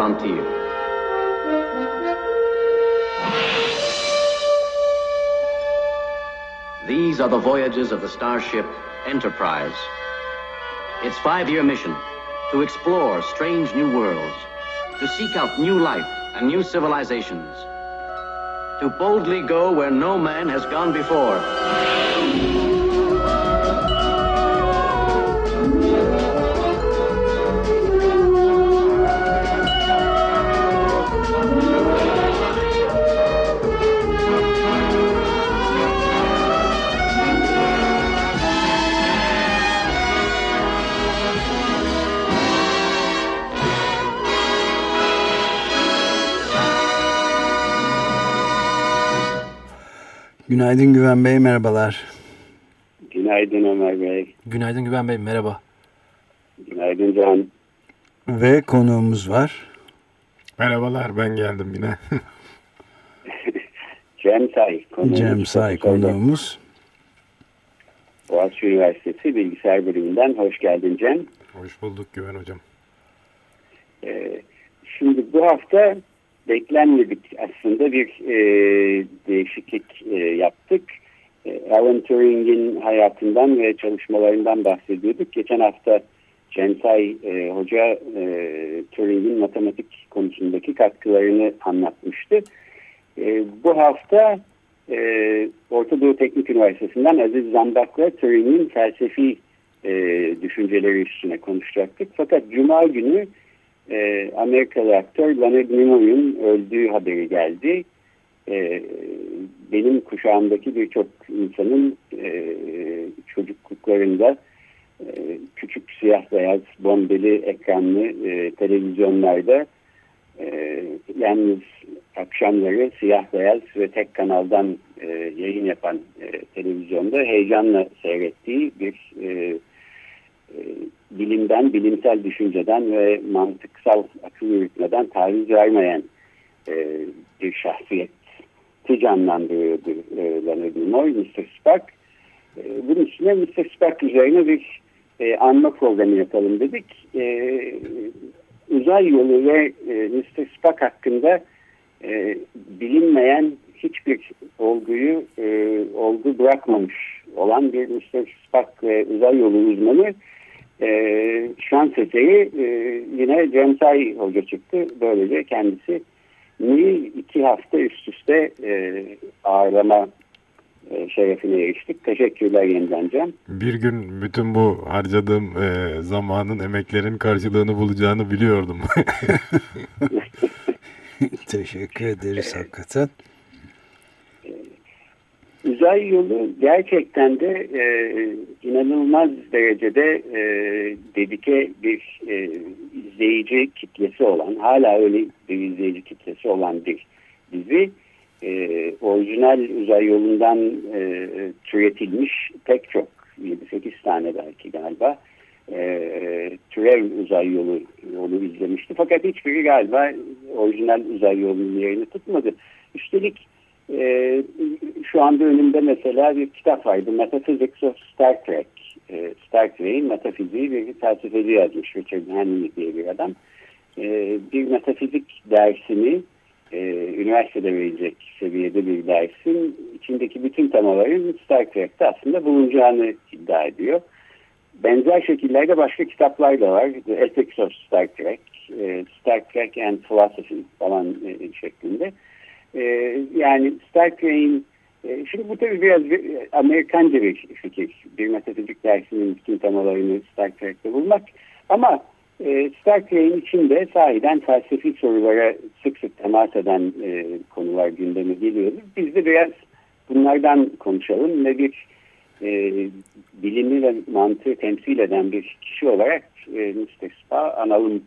Frontier. These are the voyages of the starship Enterprise. Its five-year mission to explore strange new worlds, to seek out new life and new civilizations, to boldly go where no man has gone before. Günaydın Güven Bey, merhabalar. Günaydın Ömer Bey. Günaydın Güven Bey, merhaba. Günaydın Can. Ve konuğumuz var. Merhabalar, ben geldim yine. Cem Say. Konuğumuz Cem Say konuğumuz. Boğaziçi Üniversitesi Bilgisayar Bölümünden hoş geldin Cem. Hoş bulduk Güven Hocam. Ee, şimdi bu hafta beklenmedik aslında bir e, değişiklik e, yaptık. E, Alan Turing'in hayatından ve çalışmalarından bahsediyorduk. Geçen hafta Censay e, Hoca e, Turing'in matematik konusundaki katkılarını anlatmıştı. E, bu hafta e, Orta Doğu Teknik Üniversitesi'nden Aziz Zambak'la Turing'in felsefi e, düşünceleri üstüne konuşacaktık. Fakat Cuma günü e, Amerikalı aktör Leonard Nimoy'un öldüğü haberi geldi. E, benim kuşağımdaki birçok insanın e, çocukluklarında e, küçük siyah beyaz bombeli ekranlı e, televizyonlarda e, yalnız akşamları siyah beyaz ve tek kanaldan e, yayın yapan e, televizyonda heyecanla seyrettiği bir e, e, bilimden, bilimsel düşünceden ve mantıksal akıl yürütmeden taviz vermeyen e, bir şahsiyet canlandırıyordu e, Leonard Nimoy, Mr. Spock. E, bunun üstüne Mr. Spock üzerine bir e, anma programı yapalım dedik. E, uzay yolu ve e, Mr. Spock hakkında e, bilinmeyen hiçbir olguyu e, olgu bırakmamış olan bir Mr. Spock ve uzay yolu uzmanı e, şans eseri e, yine Cem Say Hoca çıktı. Böylece kendisi ni iki hafta üst üste e, ağırlama e, şerefine eriştik. Teşekkürler yeniden Cem. Bir gün bütün bu harcadığım e, zamanın, emeklerin karşılığını bulacağını biliyordum. Teşekkür ederiz hakikaten. Uzay yolu gerçekten de e, inanılmaz derecede e, dedike bir e, izleyici kitlesi olan, hala öyle bir izleyici kitlesi olan bir dizi. E, orijinal uzay yolundan e, türetilmiş pek çok, 7-8 tane belki galiba, e, türev uzay yolu yolu izlemişti. Fakat hiçbiri galiba orijinal uzay yolunun yerini tutmadı. Üstelik e, şu anda önümde mesela bir kitap vardı. Metaphysics of Star Trek. E, Star Trek'in metafiziği bir felsefeci yazmış Richard Henley diye bir adam. E, bir metafizik dersini e, üniversitede verecek seviyede bir dersin içindeki bütün temaların Star Trek'te aslında bulunacağını iddia ediyor. Benzer şekillerde başka kitaplar da var. The Ethics of Star Trek, e, Star Trek and Philosophy falan e, şeklinde. E, yani Star Trek'in e, şimdi bu tabii biraz bir, Amerikanca bir fikir. Bir metafizik dersinin bütün temalarını Star Trek'te bulmak. Ama e, Star Trek'in içinde sahiden felsefi sorulara sık sık temas eden e, konular gündeme geliyor. Biz de biraz bunlardan konuşalım ve bir e, bilimi ve mantığı temsil eden bir kişi olarak e, müstespa analım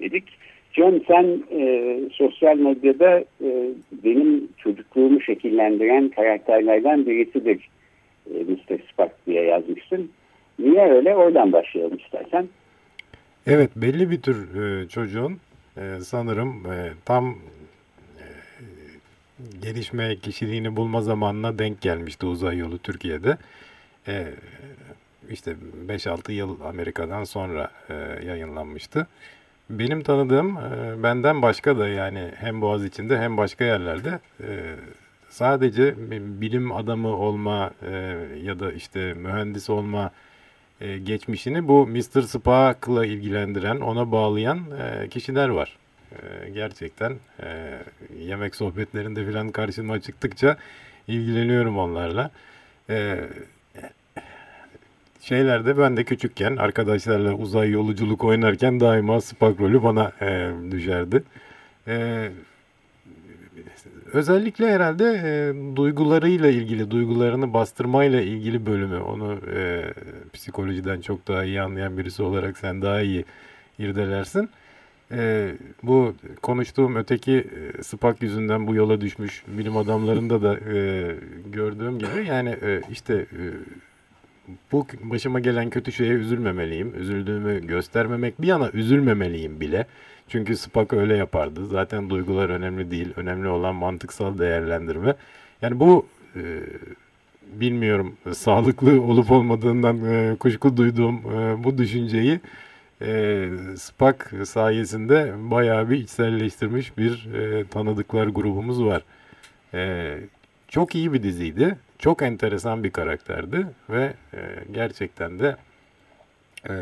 dedik. John sen e, sosyal medyada e, benim çocukluğumu şekillendiren karakterlerden birisidir e, Mr. Spock diye yazmışsın. Niye öyle? Oradan başlayalım istersen. Evet belli bir tür e, çocuğun e, sanırım e, tam e, gelişme kişiliğini bulma zamanına denk gelmişti uzay yolu Türkiye'de. E, işte 5-6 yıl Amerika'dan sonra e, yayınlanmıştı. Benim tanıdığım e, benden başka da yani hem Boğaz içinde hem başka yerlerde e, sadece bilim adamı olma e, ya da işte mühendis olma geçmişini bu Mr. Spock'la ilgilendiren, ona bağlayan kişiler var. Gerçekten yemek sohbetlerinde filan karşıma çıktıkça ilgileniyorum onlarla. E, şeylerde ben de küçükken arkadaşlarla uzay yolculuk oynarken daima Spock rolü bana e, düşerdi. E, özellikle herhalde e, duygularıyla ilgili, duygularını bastırmayla ilgili bölümü. Onu e, psikolojiden çok daha iyi anlayan birisi olarak sen daha iyi irdelersin. E, bu konuştuğum öteki e, Spock yüzünden bu yola düşmüş bilim adamlarında da e, gördüğüm gibi yani e, işte e, bu başıma gelen kötü şeye üzülmemeliyim. Üzüldüğümü göstermemek bir yana üzülmemeliyim bile. Çünkü Spock öyle yapardı. Zaten duygular önemli değil. Önemli olan mantıksal değerlendirme. Yani bu e, bilmiyorum sağlıklı olup olmadığından e, kuşku duyduğum e, bu düşünceyi e, Spock sayesinde bayağı bir içselleştirmiş bir e, tanıdıklar grubumuz var. E, çok iyi bir diziydi. Çok enteresan bir karakterdi ve e, gerçekten de e,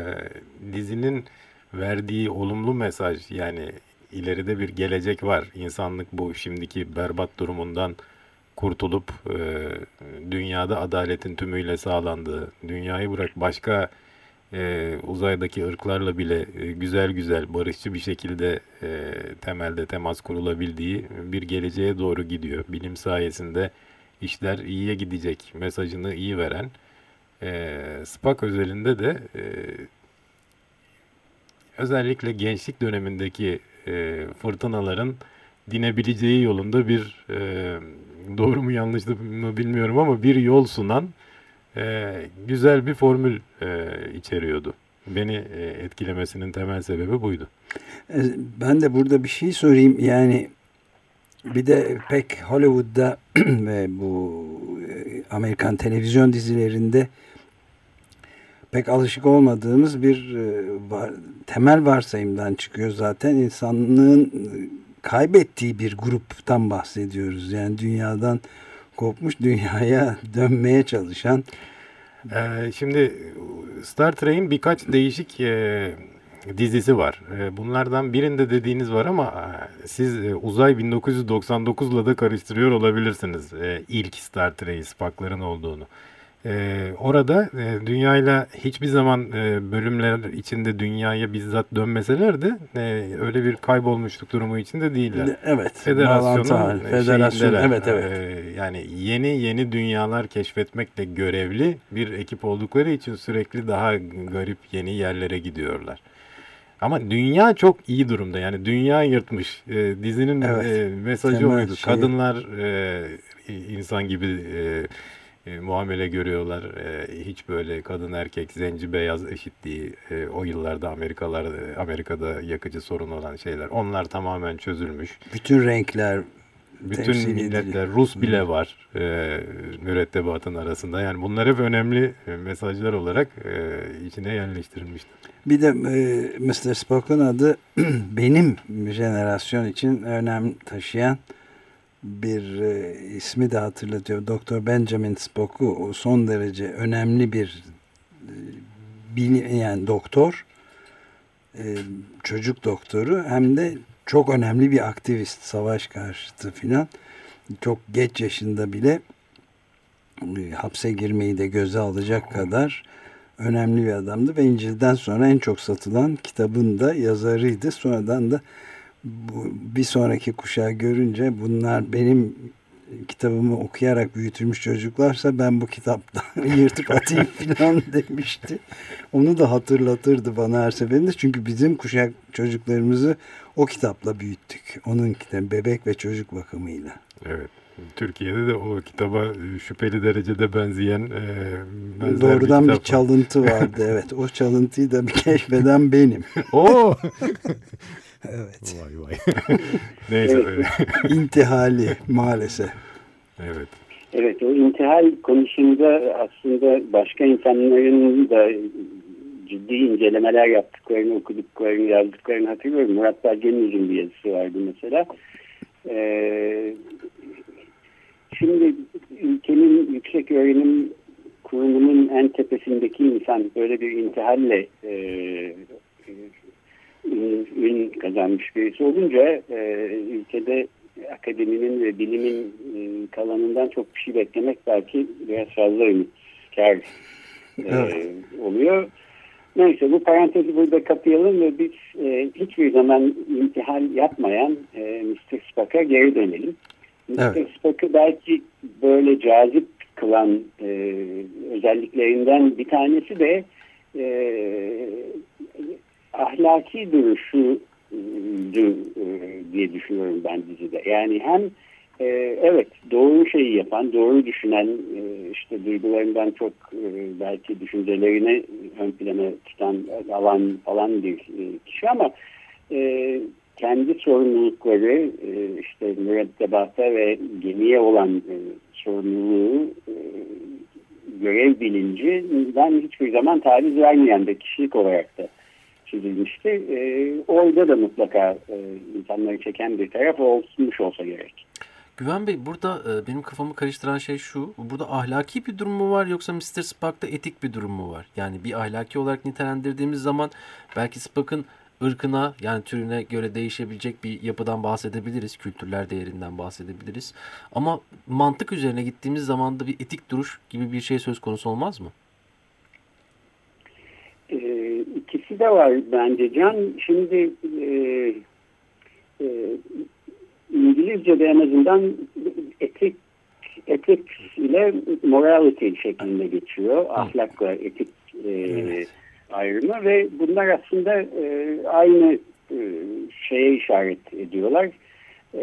dizinin verdiği olumlu mesaj yani ileride bir gelecek var. İnsanlık bu şimdiki berbat durumundan kurtulup e, dünyada adaletin tümüyle sağlandığı, dünyayı bırak başka e, uzaydaki ırklarla bile e, güzel güzel barışçı bir şekilde e, temelde temas kurulabildiği bir geleceğe doğru gidiyor. Bilim sayesinde işler iyiye gidecek mesajını iyi veren e, Spock özelinde de e, özellikle gençlik dönemindeki e, fırtınaların dinebileceği yolunda bir e, doğru mu yanlış mı bilmiyorum ama bir yol sunan e, güzel bir formül e, içeriyordu. Beni e, etkilemesinin temel sebebi buydu. E, ben de burada bir şey sorayım. Yani bir de pek Hollywood'da ve bu e, Amerikan televizyon dizilerinde pek alışık olmadığımız bir e, var, temel varsayımdan çıkıyor zaten. insanlığın kaybettiği bir gruptan bahsediyoruz. Yani dünyadan kopmuş dünyaya dönmeye çalışan. Ee, şimdi Star Trek'in birkaç değişik e, dizisi var. E, bunlardan birinde dediğiniz var ama e, siz e, Uzay 1999'la da karıştırıyor olabilirsiniz. E, ilk Star Trek'i Spock'ların olduğunu. Ee, orada e, dünyayla hiçbir zaman e, bölümler içinde dünyaya bizzat dönmeseler de e, öyle bir kaybolmuşluk durumu içinde değiller. Evet. Federasyonun Federasyon, evet evet. E, yani yeni yeni dünyalar keşfetmekle görevli bir ekip oldukları için sürekli daha garip yeni yerlere gidiyorlar. Ama dünya çok iyi durumda. Yani dünya yırtmış. E, dizinin evet. e, mesajı Temel oydu. şey. Kadınlar e, insan gibi e, e, muamele görüyorlar. E, hiç böyle kadın erkek zenci beyaz eşitliği e, o yıllarda Amerikalar e, Amerika'da yakıcı sorun olan şeyler. Onlar tamamen çözülmüş. Bütün renkler bütün milletler Rus bile var e, mürettebatın arasında. Yani bunlar hep önemli e, mesajlar olarak e, içine yerleştirilmiştir. Bir de e, Mr. Spock'un adı benim jenerasyon için önem taşıyan bir e, ismi de hatırlatıyor. Doktor Benjamin Spock'u son derece önemli bir e, bilim, yani doktor e, çocuk doktoru hem de çok önemli bir aktivist savaş karşıtı filan çok geç yaşında bile e, hapse girmeyi de göze alacak kadar önemli bir adamdı ve İncil'den sonra en çok satılan kitabın da yazarıydı. Sonradan da bu, bir sonraki kuşağı görünce bunlar benim kitabımı okuyarak büyütülmüş çocuklarsa ben bu kitaptan yırtıp atayım falan demişti. Onu da hatırlatırdı bana her seferinde. Çünkü bizim kuşak çocuklarımızı o kitapla büyüttük. Onun kitabı bebek ve çocuk bakımıyla. Evet. Türkiye'de de o kitaba şüpheli derecede benzeyen e, Doğrudan bir, bir çalıntı vardı. evet. O çalıntıyı da bir keşfeden benim. Oo. evet. Vay vay. Neyse. Evet. İntihali maalesef. evet. Evet o intihal konusunda aslında başka insanların da ciddi incelemeler yaptıklarını, okuduklarını, yazdıklarını hatırlıyorum. Murat Belge'nin uzun bir yazısı vardı mesela. Ee, şimdi ün yüksek öğrenim kurumunun en tepesindeki insan böyle bir intihalle e, ün, kazanmış birisi olunca e, ülkede akademinin ve bilimin e, kalanından çok bir şey beklemek belki biraz fazla ümitkar e, evet. oluyor. Neyse bu parantezi burada kapayalım ve biz e, hiçbir zaman intihal yapmayan e, Mr. Spock'a geri dönelim. Mr. Evet. Spock'ı belki böyle cazip kılan e, özelliklerinden bir tanesi de e, ahlaki duruşu diye düşünüyorum ben dizide. Yani hem e, evet doğru şeyi yapan, doğru düşünen, e, işte duygularından çok e, belki düşüncelerini ön plana tutan, alan falan bir e, kişi ama e, kendi sorumlulukları e, işte mürettebata ve gemiye olan e, sorumluluğu e, görev bilincinden hiçbir zaman taviz vermeyen bir kişilik olarak da çizilmişti. E, orada da mutlaka e, insanları çeken bir taraf olmuş olsa gerek. Güven Bey burada e, benim kafamı karıştıran şey şu. Burada ahlaki bir durum mu var yoksa Mr. Spock'ta etik bir durum mu var? Yani bir ahlaki olarak nitelendirdiğimiz zaman belki Spock'ın ırkına yani türüne göre değişebilecek bir yapıdan bahsedebiliriz. Kültürler değerinden bahsedebiliriz. Ama mantık üzerine gittiğimiz zaman da bir etik duruş gibi bir şey söz konusu olmaz mı? Ee, ikisi de var bence Can. Şimdi e, e, İngilizce'de en azından etik etik ile morality şeklinde geçiyor. Ahlakla etik e, evet. ayrımı ve bunlar aslında e, aynı e, şeye işaret ediyorlar. E,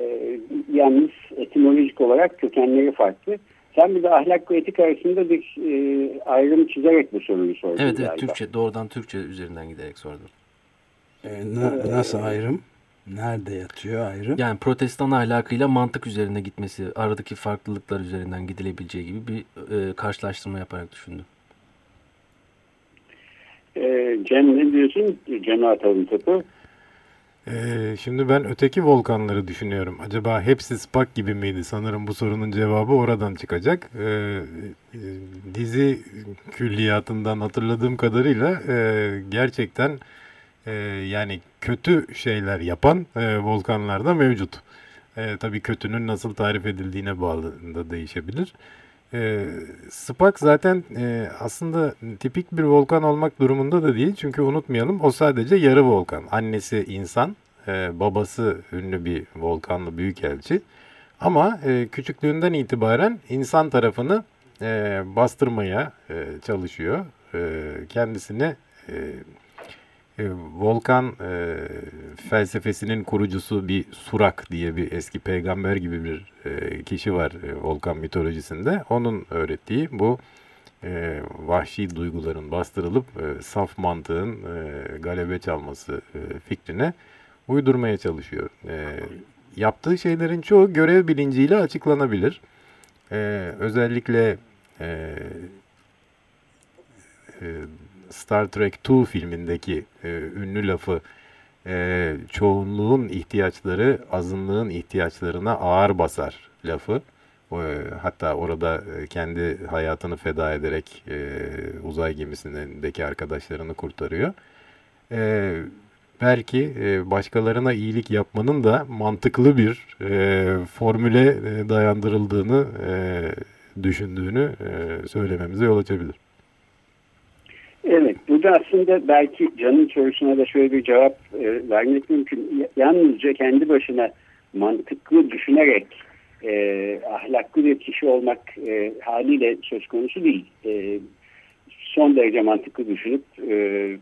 yalnız etimolojik olarak kökenleri farklı. Sen bir de ahlak ve etik arasında bir e, ayrım çizerek bu soruyu sordun Evet, evet Türkçe, doğrudan Türkçe üzerinden giderek sordum. E, na, nasıl ayrım? Nerede yatıyor ayrım? Yani protestan ahlakıyla mantık üzerine gitmesi, aradaki farklılıklar üzerinden gidilebileceği gibi bir e, karşılaştırma yaparak düşündüm. E, Cem ne diyorsun? Cem'e atalım topu. Ee, şimdi ben öteki volkanları düşünüyorum. Acaba hepsi Spak gibi miydi? Sanırım bu sorunun cevabı oradan çıkacak. Ee, dizi külliyatından hatırladığım kadarıyla e, gerçekten e, yani kötü şeyler yapan e, volkanlar mevcut. E, tabii kötünün nasıl tarif edildiğine bağlı da değişebilir. E, Spak zaten e, aslında tipik bir volkan olmak durumunda da değil. Çünkü unutmayalım o sadece yarı volkan. Annesi insan, e, babası ünlü bir volkanlı büyükelçi. Ama e, küçüklüğünden itibaren insan tarafını e, bastırmaya e, çalışıyor. E, kendisini e, volkan e, felsefesinin kurucusu bir Surak diye bir eski peygamber gibi bir e, kişi var e, volkan mitolojisinde. Onun öğrettiği bu e, vahşi duyguların bastırılıp e, saf mantığın e, galebe çalması e, fikrine uydurmaya çalışıyor. E, yaptığı şeylerin çoğu görev bilinciyle açıklanabilir. E, özellikle e, e, Star Trek 2 filmindeki e, ünlü lafı e, çoğunluğun ihtiyaçları azınlığın ihtiyaçlarına ağır basar lafı. E, hatta orada e, kendi hayatını feda ederek e, uzay gemisindeki arkadaşlarını kurtarıyor. E, belki e, başkalarına iyilik yapmanın da mantıklı bir e, formüle e, dayandırıldığını e, düşündüğünü e, söylememize yol açabilir. Burada aslında belki Can'ın sorusuna da şöyle bir cevap e, vermek mümkün. Yalnızca kendi başına mantıklı düşünerek e, ahlaklı bir kişi olmak e, haliyle söz konusu değil. E, son derece mantıklı düşünüp e,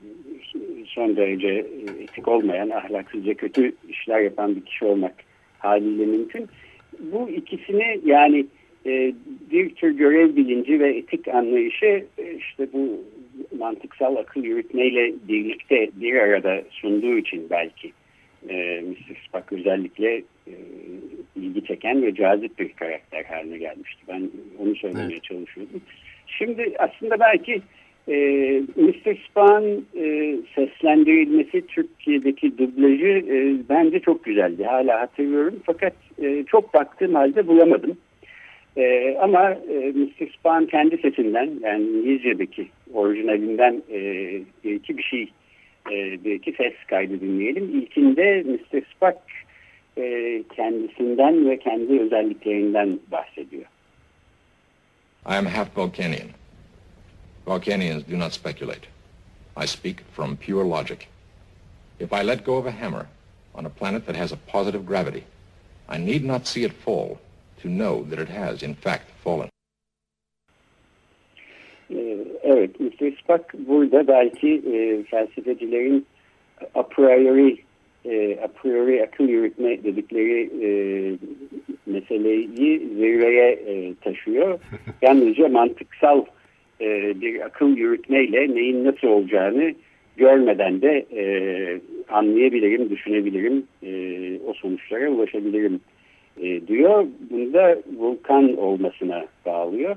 son derece etik olmayan, ahlaksızca kötü işler yapan bir kişi olmak haliyle mümkün. Bu ikisini yani e, bir tür görev bilinci ve etik anlayışı e, işte bu mantıksal akıl yürütmeyle birlikte bir arada sunduğu için belki e, Mr. Spock özellikle e, ilgi çeken ve cazip bir karakter haline gelmişti. Ben onu söylemeye evet. çalışıyordum. Şimdi aslında belki e, Mr. Spock'ın e, seslendirilmesi Türkiye'deki dublajı e, bence çok güzeldi. Hala hatırlıyorum fakat e, çok baktığım halde bulamadım. E, ama e, Mr. Spock'ın kendi sesinden yani İngilizce'deki orijinalinden e, iki bir şey e, bir iki ses kaydı dinleyelim. İlkinde Mr. Spock e, kendisinden ve kendi özelliklerinden bahsediyor. I am half Vulcanian. Vulcanians do not speculate. I speak from pure logic. If I let go of a hammer on a planet that has a positive gravity, I need not see it fall to know that it has in fact fallen. Evet. Spock burada belki e, felsefecilerin a priori e, a priori akıl yürütme dedikleri e, meseleyi zirveye e, taşıyor. Yalnızca mantıksal e, bir akıl yürütmeyle neyin nasıl olacağını görmeden de e, anlayabilirim, düşünebilirim, e, o sonuçlara ulaşabilirim e, diyor. Bunda vulkan olmasına bağlıyor.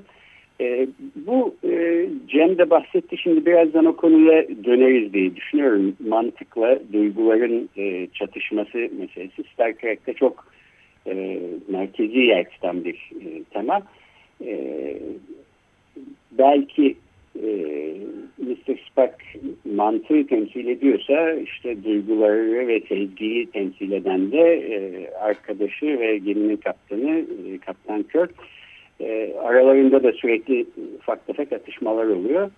E, bu e, Cem de bahsetti şimdi birazdan o konuya döneriz diye düşünüyorum. Mantıkla duyguların e, çatışması meselesi Star Trek'te çok e, merkezi yer tutan bir e, tema. E, belki e, Mr. Spock mantığı temsil ediyorsa işte duyguları ve sevgiyi temsil eden de e, arkadaşı ve geminin kaptanı e, Kaptan Kirk e, aralarında da sürekli ufak tefek atışmalar oluyor.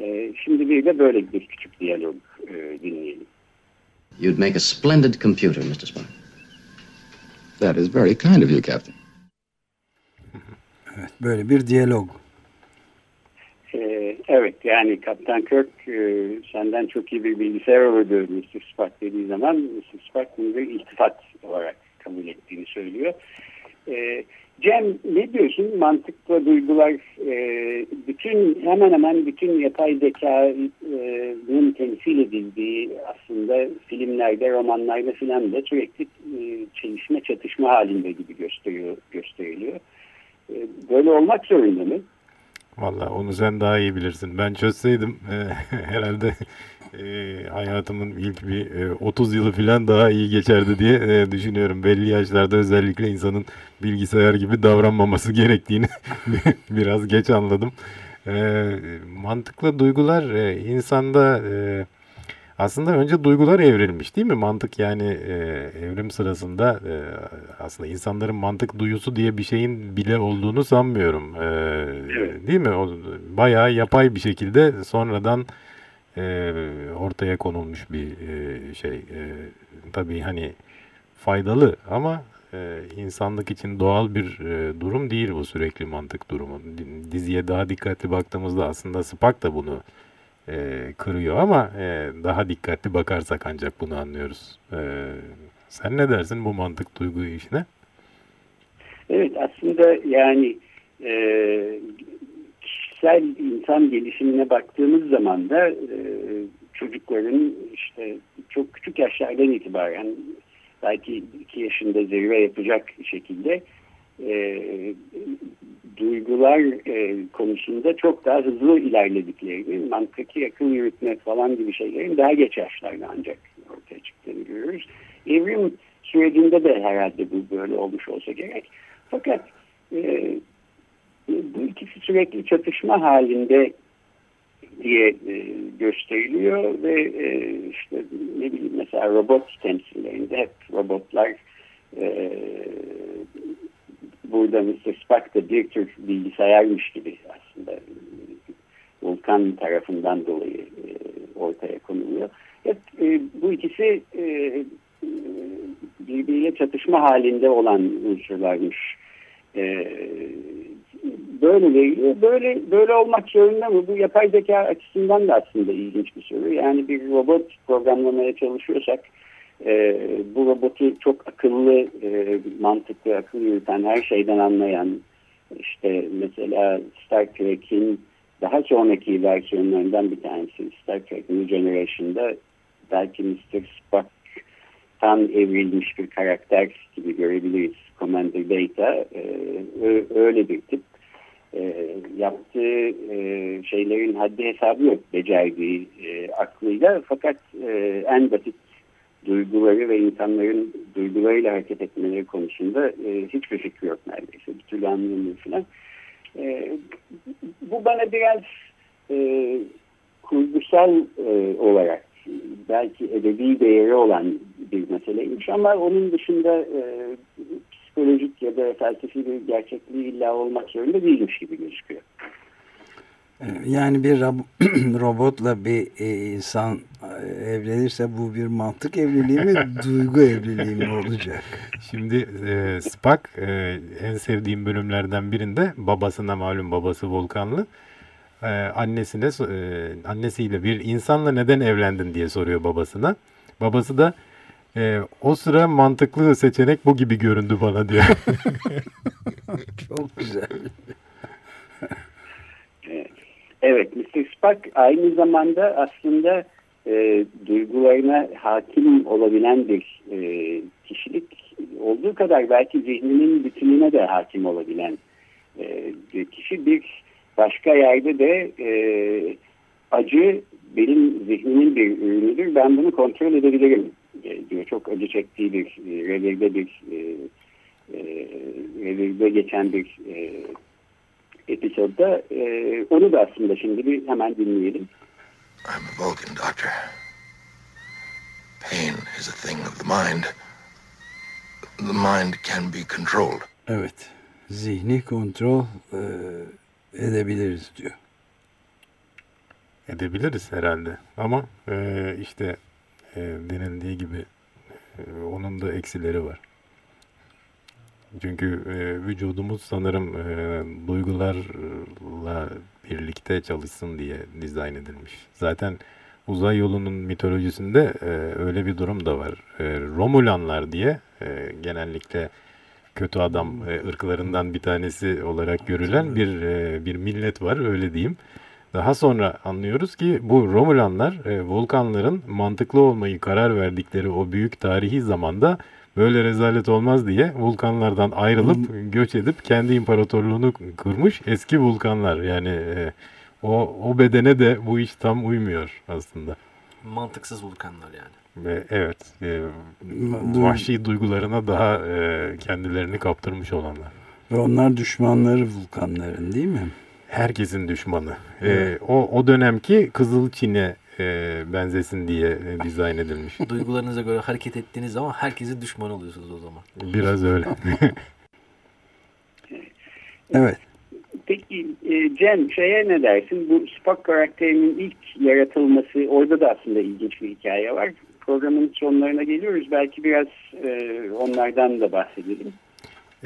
E, şimdi bir de böyle bir küçük diyalog e, dinleyelim. You'd make a splendid computer, Mr. Spock. That is very kind of you, Captain. Evet, böyle bir diyalog. Ee, evet yani Kaptan Kirk e, senden çok iyi bir bilgisayar olurdu Mr. Spock dediği zaman Mr. Spock bunu bir iltifat olarak kabul ettiğini söylüyor. Ee, Cem ne diyorsun mantıklı duygular e, bütün hemen hemen bütün yapay zekanın temsil edildiği aslında filmlerde romanlarda filan da sürekli e, çelişme çatışma halinde gibi gösteriyor, gösteriliyor. E, böyle olmak zorunda mı? Valla onu sen daha iyi bilirsin. Ben çözseydim e, herhalde e, hayatımın ilk bir e, 30 yılı falan daha iyi geçerdi diye e, düşünüyorum. Belli yaşlarda özellikle insanın bilgisayar gibi davranmaması gerektiğini biraz geç anladım. E, mantıklı duygular e, insanda... E, aslında önce duygular evrilmiş değil mi? Mantık yani e, evrim sırasında e, aslında insanların mantık duyusu diye bir şeyin bile olduğunu sanmıyorum. E, evet. Değil mi? O, bayağı yapay bir şekilde sonradan e, ortaya konulmuş bir e, şey. E, tabii hani faydalı ama e, insanlık için doğal bir e, durum değil bu sürekli mantık durumu. Diziye daha dikkatli baktığımızda aslında Spock da bunu e, kırıyor ama e, daha dikkatli bakarsak ancak bunu anlıyoruz. E, sen ne dersin bu mantık duygu işine? Evet aslında yani e, kişisel insan gelişimine baktığımız zaman da e, çocukların işte çok küçük yaşlardan itibaren belki iki yaşında zirve yapacak şekilde e, duygular e, konusunda çok daha hızlı ilerlediklerini, mantıki akıl yürütme falan gibi şeylerin daha geç yaşlarda ancak ortaya çıktığını görüyoruz. Evrim sürecinde de herhalde bu böyle olmuş olsa gerek. Fakat e, bu ikisi sürekli çatışma halinde diye e, gösteriliyor ve e, işte ne bileyim mesela robot temsillerinde hep robotlar e, burada Mr. Spock da bir tür bilgisayarmış gibi aslında Volkan tarafından dolayı e, ortaya konuluyor. Hep e, bu ikisi e, birbiriyle çatışma halinde olan unsurlarmış E, böyle veriliyor. Böyle böyle olmak zorunda mı? Bu yapay zeka açısından da aslında ilginç bir soru. Yani bir robot programlamaya çalışıyorsak e, bu robotu çok akıllı, e, mantıklı, akıl yürüten, her şeyden anlayan, işte mesela Star Trek'in daha sonraki versiyonlarından bir tanesi Star Trek New Generation'da belki Mr. Spock'tan evrilmiş bir karakter gibi görebiliriz. Commander Data e, öyle bir tip. E, yaptığı e, şeylerin haddi hesabı yok becerdiği e, aklıyla fakat e, en basit duyguları ve insanların duygularıyla hareket etmeleri konusunda e, hiçbir fikri yok neredeyse. Bir türlü anlayamıyor falan. E, bu bana biraz e, kurgusal e, olarak belki edebi değeri olan bir meseleymiş ama onun dışında e, psikolojik ya da felsefi bir gerçekliği illa olmak zorunda değilmiş gibi gözüküyor. Yani bir robotla bir e, insan e, evlenirse bu bir mantık evliliği mi, duygu evliliği mi olacak? Şimdi e, Spock e, en sevdiğim bölümlerden birinde babasına malum babası Volkanlı e, annesine e, annesiyle bir insanla neden evlendin diye soruyor babasına. Babası da e, o sıra mantıklı seçenek bu gibi göründü bana diyor. Çok güzel. Evet, Mr. Spock aynı zamanda aslında e, duygularına hakim olabilen bir e, kişilik olduğu kadar belki zihninin bütününe de hakim olabilen e, bir kişi. Bir başka yerde de e, acı benim zihnimin bir ürünüdür. Ben bunu kontrol edebilirim e, diyor. Çok acı çektiği bir e, revirde bir e, e, revirde geçen bir e, episodda e, onu da aslında şimdi bir hemen dinleyelim. I'm a Vulcan doctor. Pain is a thing of the mind. The mind can be controlled. Evet. Zihni kontrol e, edebiliriz diyor. Edebiliriz herhalde. Ama e, işte e, denildiği gibi e, onun da eksileri var. Çünkü e, vücudumuz sanırım duygularla birlikte çalışsın diye dizayn edilmiş. Zaten uzay yolunun mitolojisinde öyle bir durum da var. Romulanlar diye genellikle kötü adam ırklarından bir tanesi olarak görülen bir bir millet var öyle diyeyim. Daha sonra anlıyoruz ki bu Romulanlar e, Volkanların mantıklı olmayı karar verdikleri o büyük tarihi zamanda böyle rezalet olmaz diye vulkanlardan ayrılıp hmm. göç edip kendi imparatorluğunu kurmuş eski vulkanlar. Yani e, o, o bedene de bu iş tam uymuyor aslında. Mantıksız vulkanlar yani. Ve evet, e, vahşi duygularına daha e, kendilerini kaptırmış olanlar. Ve onlar düşmanları vulkanların değil mi? Herkesin düşmanı. E, evet. E, o, o dönemki Kızıl Çin'e e, benzesin diye e, dizayn edilmiş. Duygularınıza göre hareket ettiğiniz zaman herkesin düşman oluyorsunuz o zaman. Biraz öyle. evet. Peki e, Cem şeye ne dersin? Bu Spock karakterinin ilk yaratılması orada da aslında ilginç bir hikaye var. Programın sonlarına geliyoruz. Belki biraz e, onlardan da bahsedelim.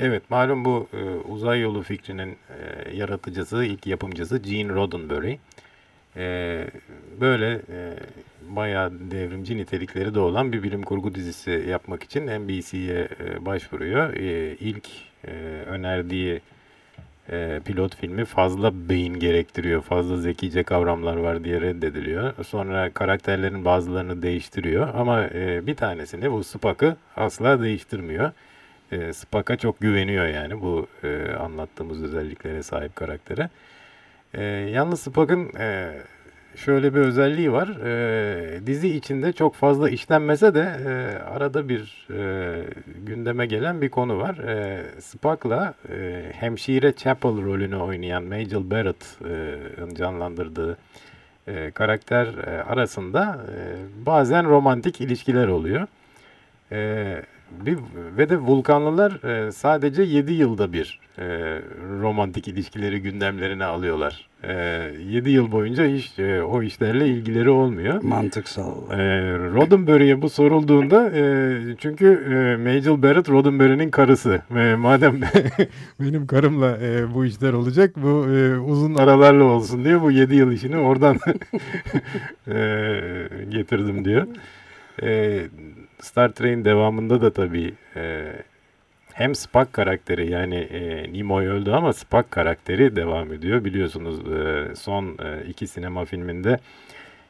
Evet malum bu e, uzay yolu fikrinin e, yaratıcısı, ilk yapımcısı Gene Roddenberry. E, böyle e, bayağı devrimci nitelikleri de olan bir bilim kurgu dizisi yapmak için NBC'ye e, başvuruyor. E, ilk e, önerdiği e, pilot filmi fazla beyin gerektiriyor, fazla zekice kavramlar var diye reddediliyor. Sonra karakterlerin bazılarını değiştiriyor ama e, bir tanesini bu Spock'ı asla değiştirmiyor. E, Spock'a çok güveniyor yani bu e, anlattığımız özelliklere sahip karaktere. E, yalnız Spock'ın e, şöyle bir özelliği var. E, dizi içinde çok fazla işlenmese de e, arada bir e, gündeme gelen bir konu var. E, Spock'la e, hemşire Chapel rolünü oynayan Majel Barrett'ın canlandırdığı e, karakter e, arasında e, bazen romantik ilişkiler oluyor. E, bir, ve de vulkanlılar e, sadece 7 yılda bir e, romantik ilişkileri gündemlerine alıyorlar. E, 7 yıl boyunca hiç e, o işlerle ilgileri olmuyor. Mantıksal. E, Roddenberry'e bu sorulduğunda e, çünkü e, Majel Barrett Roddenberry'nin karısı. E, madem benim karımla e, bu işler olacak bu e, uzun aralarla olsun diye bu 7 yıl işini oradan e, getirdim diyor. E, Star Trek'in devamında da tabii e, hem Spock karakteri yani e, Nimoy öldü ama Spock karakteri devam ediyor. Biliyorsunuz e, son e, iki sinema filminde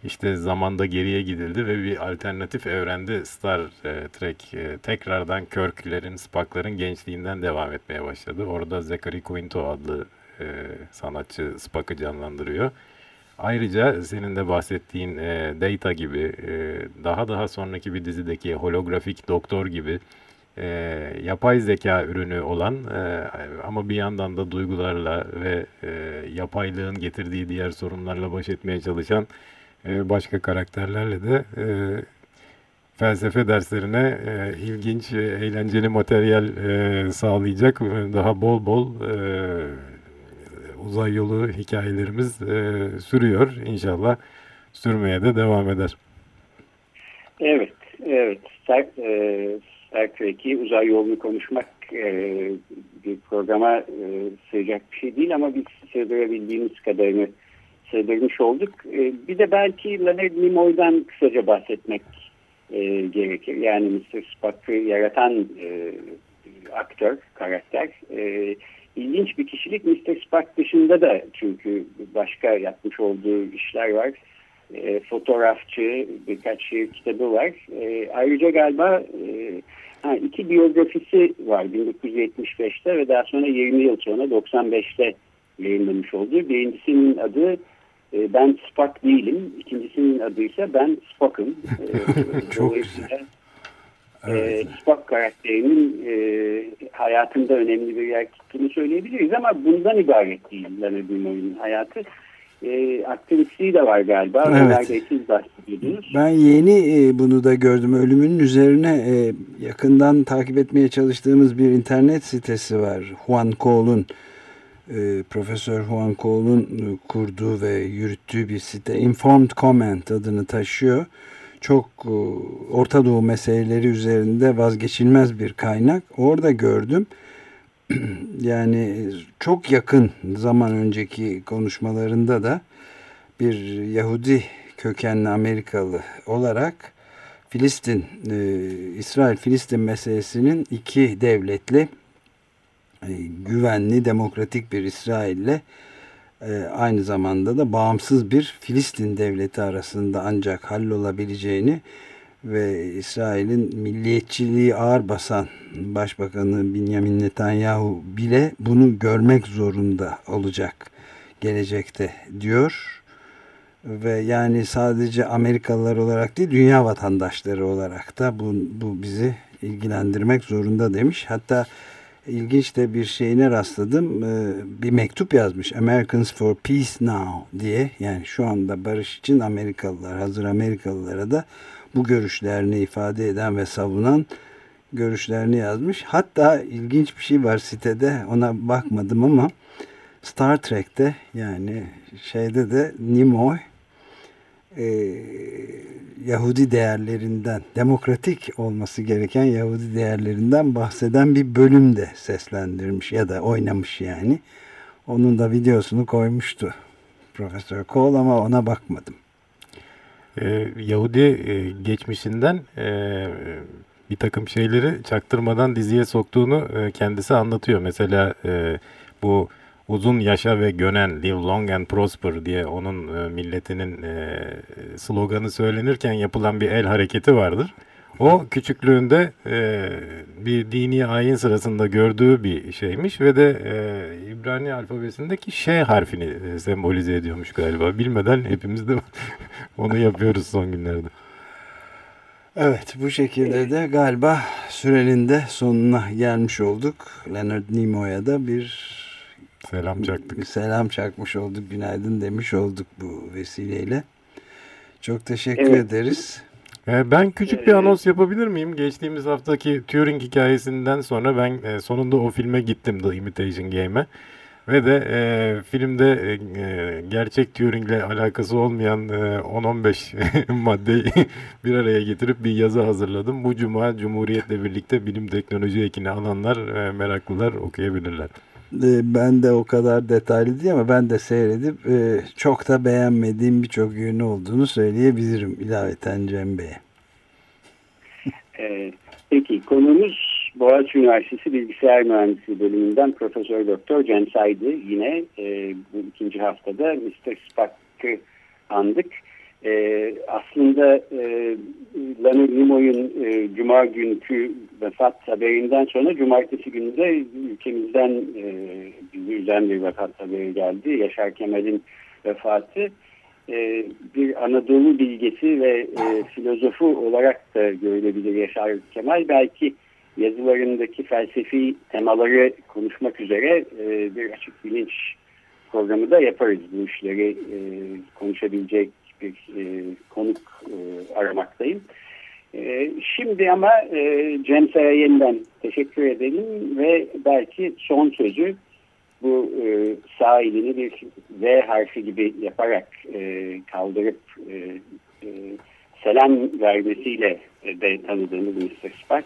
işte zamanda geriye gidildi ve bir alternatif evrende Star e, Trek e, tekrardan Kirk'lerin, Spock'ların gençliğinden devam etmeye başladı. Orada Zachary Quinto adlı e, sanatçı Spock'ı canlandırıyor. Ayrıca senin de bahsettiğin e, Data gibi e, daha daha sonraki bir dizideki holografik doktor gibi e, yapay zeka ürünü olan e, ama bir yandan da duygularla ve e, yapaylığın getirdiği diğer sorunlarla baş etmeye çalışan e, başka karakterlerle de e, felsefe derslerine e, ilginç, e, eğlenceli materyal e, sağlayacak e, daha bol bol e, uzay yolu hikayelerimiz e, sürüyor. İnşallah sürmeye de devam eder. Evet, evet. Star, e, Star Trek'i uzay yolunu konuşmak e, bir programa e, sığacak bir şey değil ama biz sığdırabildiğimiz kadarını sığdırmış olduk. E, bir de belki Leonard Nimoy'dan kısaca bahsetmek e, gerekir. Yani Mr. Spock'ı yaratan e, aktör, karakter. E, ilginç bir kişilik Mr. Spock dışında da çünkü başka yapmış olduğu işler var. E, fotoğrafçı, birkaç şiir kitabı var. E, ayrıca galiba e, ha, iki biyografisi var 1975'te ve daha sonra 20 yıl sonra 95'te yayınlamış olduğu. Birincisinin adı e, Ben Spock değilim. İkincisinin adı ise Ben Spock'ım. E, Çok güzel. Evet. E, Spock karakterinin e, hayatında önemli bir yer tuttuğunu söyleyebiliriz ama bundan ibaret değil Leonard Nimoy'un hayatı. E, aktivistliği de var galiba. Evet. Siz bahsediyordunuz. Ben yeni e, bunu da gördüm. Ölümünün üzerine e, yakından takip etmeye çalıştığımız bir internet sitesi var. Juan Cole'un e, Profesör Juan Cole'un e, kurduğu ve yürüttüğü bir site. Informed Comment adını taşıyor. Çok e, Orta Doğu meseleleri üzerinde vazgeçilmez bir kaynak. Orada gördüm. yani çok yakın zaman önceki konuşmalarında da bir Yahudi kökenli Amerikalı olarak Filistin, e, İsrail-Filistin meselesinin iki devletli e, güvenli, demokratik bir İsrail'le e, aynı zamanda da bağımsız bir Filistin devleti arasında ancak hallolabileceğini ve İsrail'in milliyetçiliği ağır basan Başbakanı Benjamin Netanyahu bile bunu görmek zorunda olacak gelecekte diyor. Ve yani sadece Amerikalılar olarak değil dünya vatandaşları olarak da bu, bu bizi ilgilendirmek zorunda demiş. Hatta ilginç de bir şeyine rastladım. Bir mektup yazmış. Americans for Peace Now diye. Yani şu anda barış için Amerikalılar, hazır Amerikalılara da bu görüşlerini ifade eden ve savunan görüşlerini yazmış. Hatta ilginç bir şey var sitede. Ona bakmadım ama Star Trek'te yani şeyde de Nimoy e, Yahudi değerlerinden, demokratik olması gereken Yahudi değerlerinden bahseden bir bölümde seslendirmiş ya da oynamış yani. Onun da videosunu koymuştu Profesör Cole ama ona bakmadım. Ee, Yahudi e, geçmişinden e, bir takım şeyleri çaktırmadan diziye soktuğunu e, kendisi anlatıyor. Mesela e, bu uzun yaşa ve gönen live long and prosper diye onun e, milletinin e, sloganı söylenirken yapılan bir el hareketi vardır. O küçüklüğünde e, bir dini ayin sırasında gördüğü bir şeymiş ve de e, İbrani alfabesindeki Ş harfini e, sembolize ediyormuş galiba. Bilmeden hepimiz de onu yapıyoruz son günlerde. Evet bu şekilde de galiba sürenin de sonuna gelmiş olduk. Leonard Nimoy'a da bir selam çaktık. Selam çakmış olduk. Günaydın demiş olduk bu vesileyle. Çok teşekkür evet. ederiz. Ee, ben küçük bir anons yapabilir miyim? Geçtiğimiz haftaki Turing hikayesinden sonra ben e, sonunda o filme gittim The Imitation Game'e. Ve de e, filmde e, e gerçek Turing'le alakası olmayan e, 10-15 maddeyi bir araya getirip bir yazı hazırladım. Bu cuma Cumhuriyet'le birlikte bilim teknoloji ekini alanlar, e, meraklılar okuyabilirler. E, ben de o kadar detaylı değil ama ben de seyredip e, çok da beğenmediğim birçok yönü olduğunu söyleyebilirim ilaveten Cem Bey'e. E, peki konumuz Boğaziçi Üniversitesi Bilgisayar Mühendisliği bölümünden Profesör Doktor Cem Saydı. Yine bu ikinci haftada Mr. Spock'ı andık. E, aslında e, Leonard Nimoy'un e, Cuma günkü vefat haberinden sonra Cumartesi günü de ülkemizden e, bizi bir vefat haberi geldi. Yaşar Kemal'in vefatı e, bir Anadolu bilgesi ve e, filozofu olarak da görülebilir Yaşar Kemal. Belki yazılarındaki felsefi temaları konuşmak üzere e, bir açık bilinç programı da yaparız bu işleri e, konuşabilecek bir e, konuk e, aramaktayım. E, şimdi ama e, Cem Say'a yeniden teşekkür edelim ve belki son sözü bu e, sağ bir V harfi gibi yaparak e, kaldırıp e, e, selam vermesiyle de tanıdığımız Mr. Spock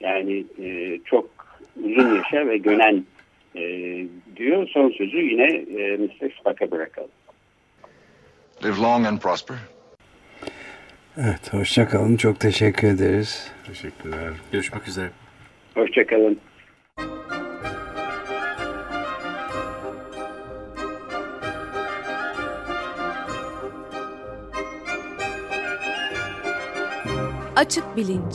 yani e, çok uzun yaşa ve gönen e, diyor. Son sözü yine e, Mr. Spock'a bırakalım. Live long and prosper. Evet, hoşçakalın. Çok teşekkür ederiz. Teşekkürler. Görüşmek üzere. Hoşçakalın. Açık Bilinç